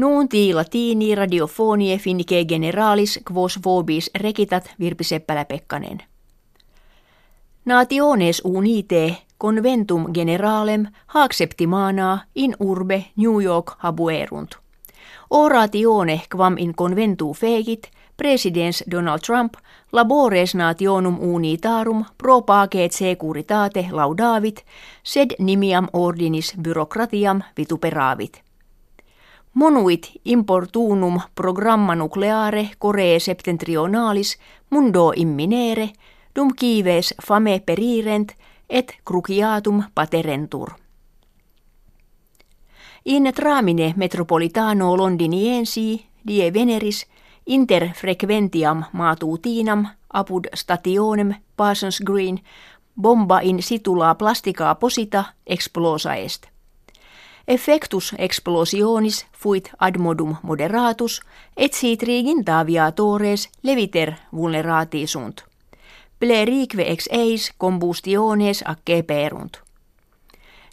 Nuunti latini radiofonie finnike generalis quos vobis recitat Virpi Seppälä-Pekkanen. Nationes unite conventum generalem acceptimana in urbe New York habuerunt. Oratione quam in conventu fegit presidens Donald Trump labores nationum unitarum propaget securitate laudavit sed nimiam ordinis byrokratiam vituperavit. Monuit importunum programma nucleare Coree septentrionalis mundo imminere dum kives fame perirent et cruciatum paterentur. In tramine metropolitano londiniensi die veneris inter frequentiam matutinam apud stationem Parsons Green bomba in situla plastica posita explosa est. Effectus explosionis fuit admodum moderatus et si tores leviter vulnerati sunt. Plerique ex eis combustiones acce perunt.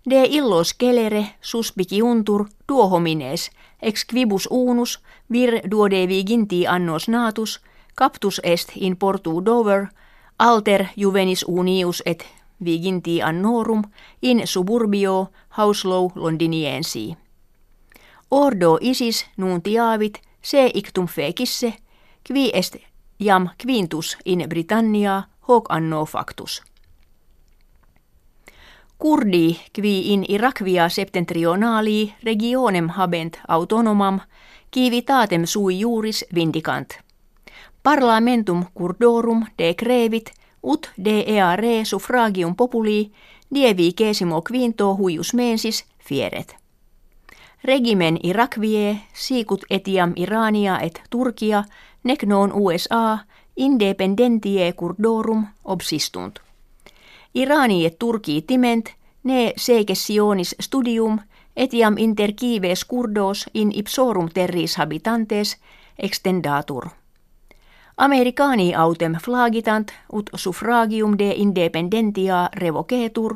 De illos kelere suspiciuntur duohomines ex quibus unus vir duodeviginti annos natus captus est in portu dover alter juvenis unius et viginti annorum in suburbio hauslow londiniensi. Ordo isis nuntiavit se ictum fecisse, qui est jam quintus in Britannia hoc anno factus. Kurdi qui in Irakvia septentrionali regionem habent autonomam kivitatem sui juris vindicant. Parlamentum kurdorum decrevit ut de eare suffragium populi dievi kesimo quinto huius mensis fieret. Regimen Irakvie, siikut etiam Irania et Turkia, nec non USA, independentie kurdorum obsistunt. Irani et Turki timent, ne segessionis studium, etiam inter kives kurdos in ipsorum terris habitantes extendatur. Americani autem flagitant ut suffragium de independentia revocetur,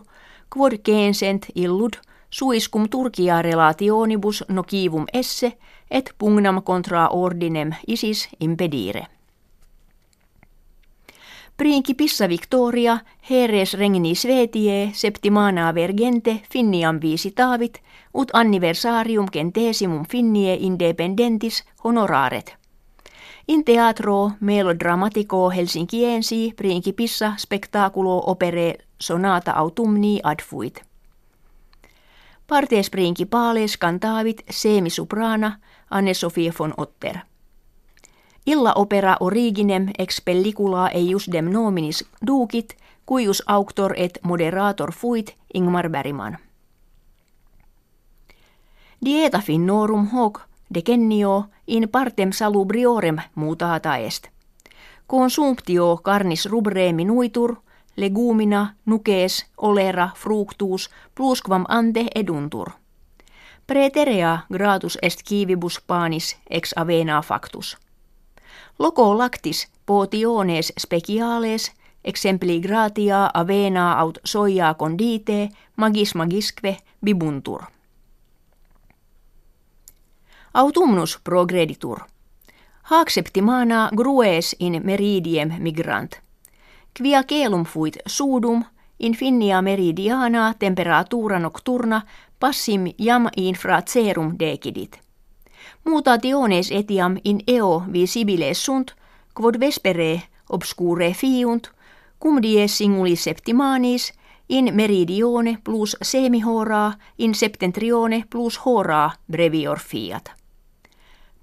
quod censent illud suiscum Turkia relationibus nocivum esse et pugnam contra ordinem isis impedire. Principissa Victoria, heres regni Svetie, septimana vergente, finniam tavit ut anniversarium centesimum finnie independentis honoraret. In teatro melodramatico Helsinkiensi principissa spectaculo opere sonata autumni adfuit. Partes principales cantavit semi-soprana Anne-Sophie von Otter. Illa opera originem ex pellicula eiusdem nominis ducit, cuius auctor et moderator fuit Ingmar Bergman. Dieta finnorum hoc decennio in partem salubriorem mutata est. Consumptio carnis rubre minuitur, legumina, nukees, olera, fructus, plusquam ante eduntur. Preterea gratus est kivibus panis ex avena factus. Loco lactis potiones speciales exempli gratia avena aut soia condite magis magisque bibuntur. Autumnus progreditur. Haacceptimana grues in meridiem migrant. Quia celum fuit sudum, in finnia meridiana temperatura nocturna passim jam infra cerum decidit. Mutationes etiam in eo visibiles sunt, quod vespere obscure fiunt, cum dies singulis septimanis, in meridione plus semihora, in septentrione plus hora brevior fiat.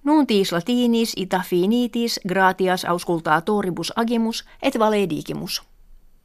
Nuntis latinis ita finitis gratias auscultatoribus agimus et valedigimus.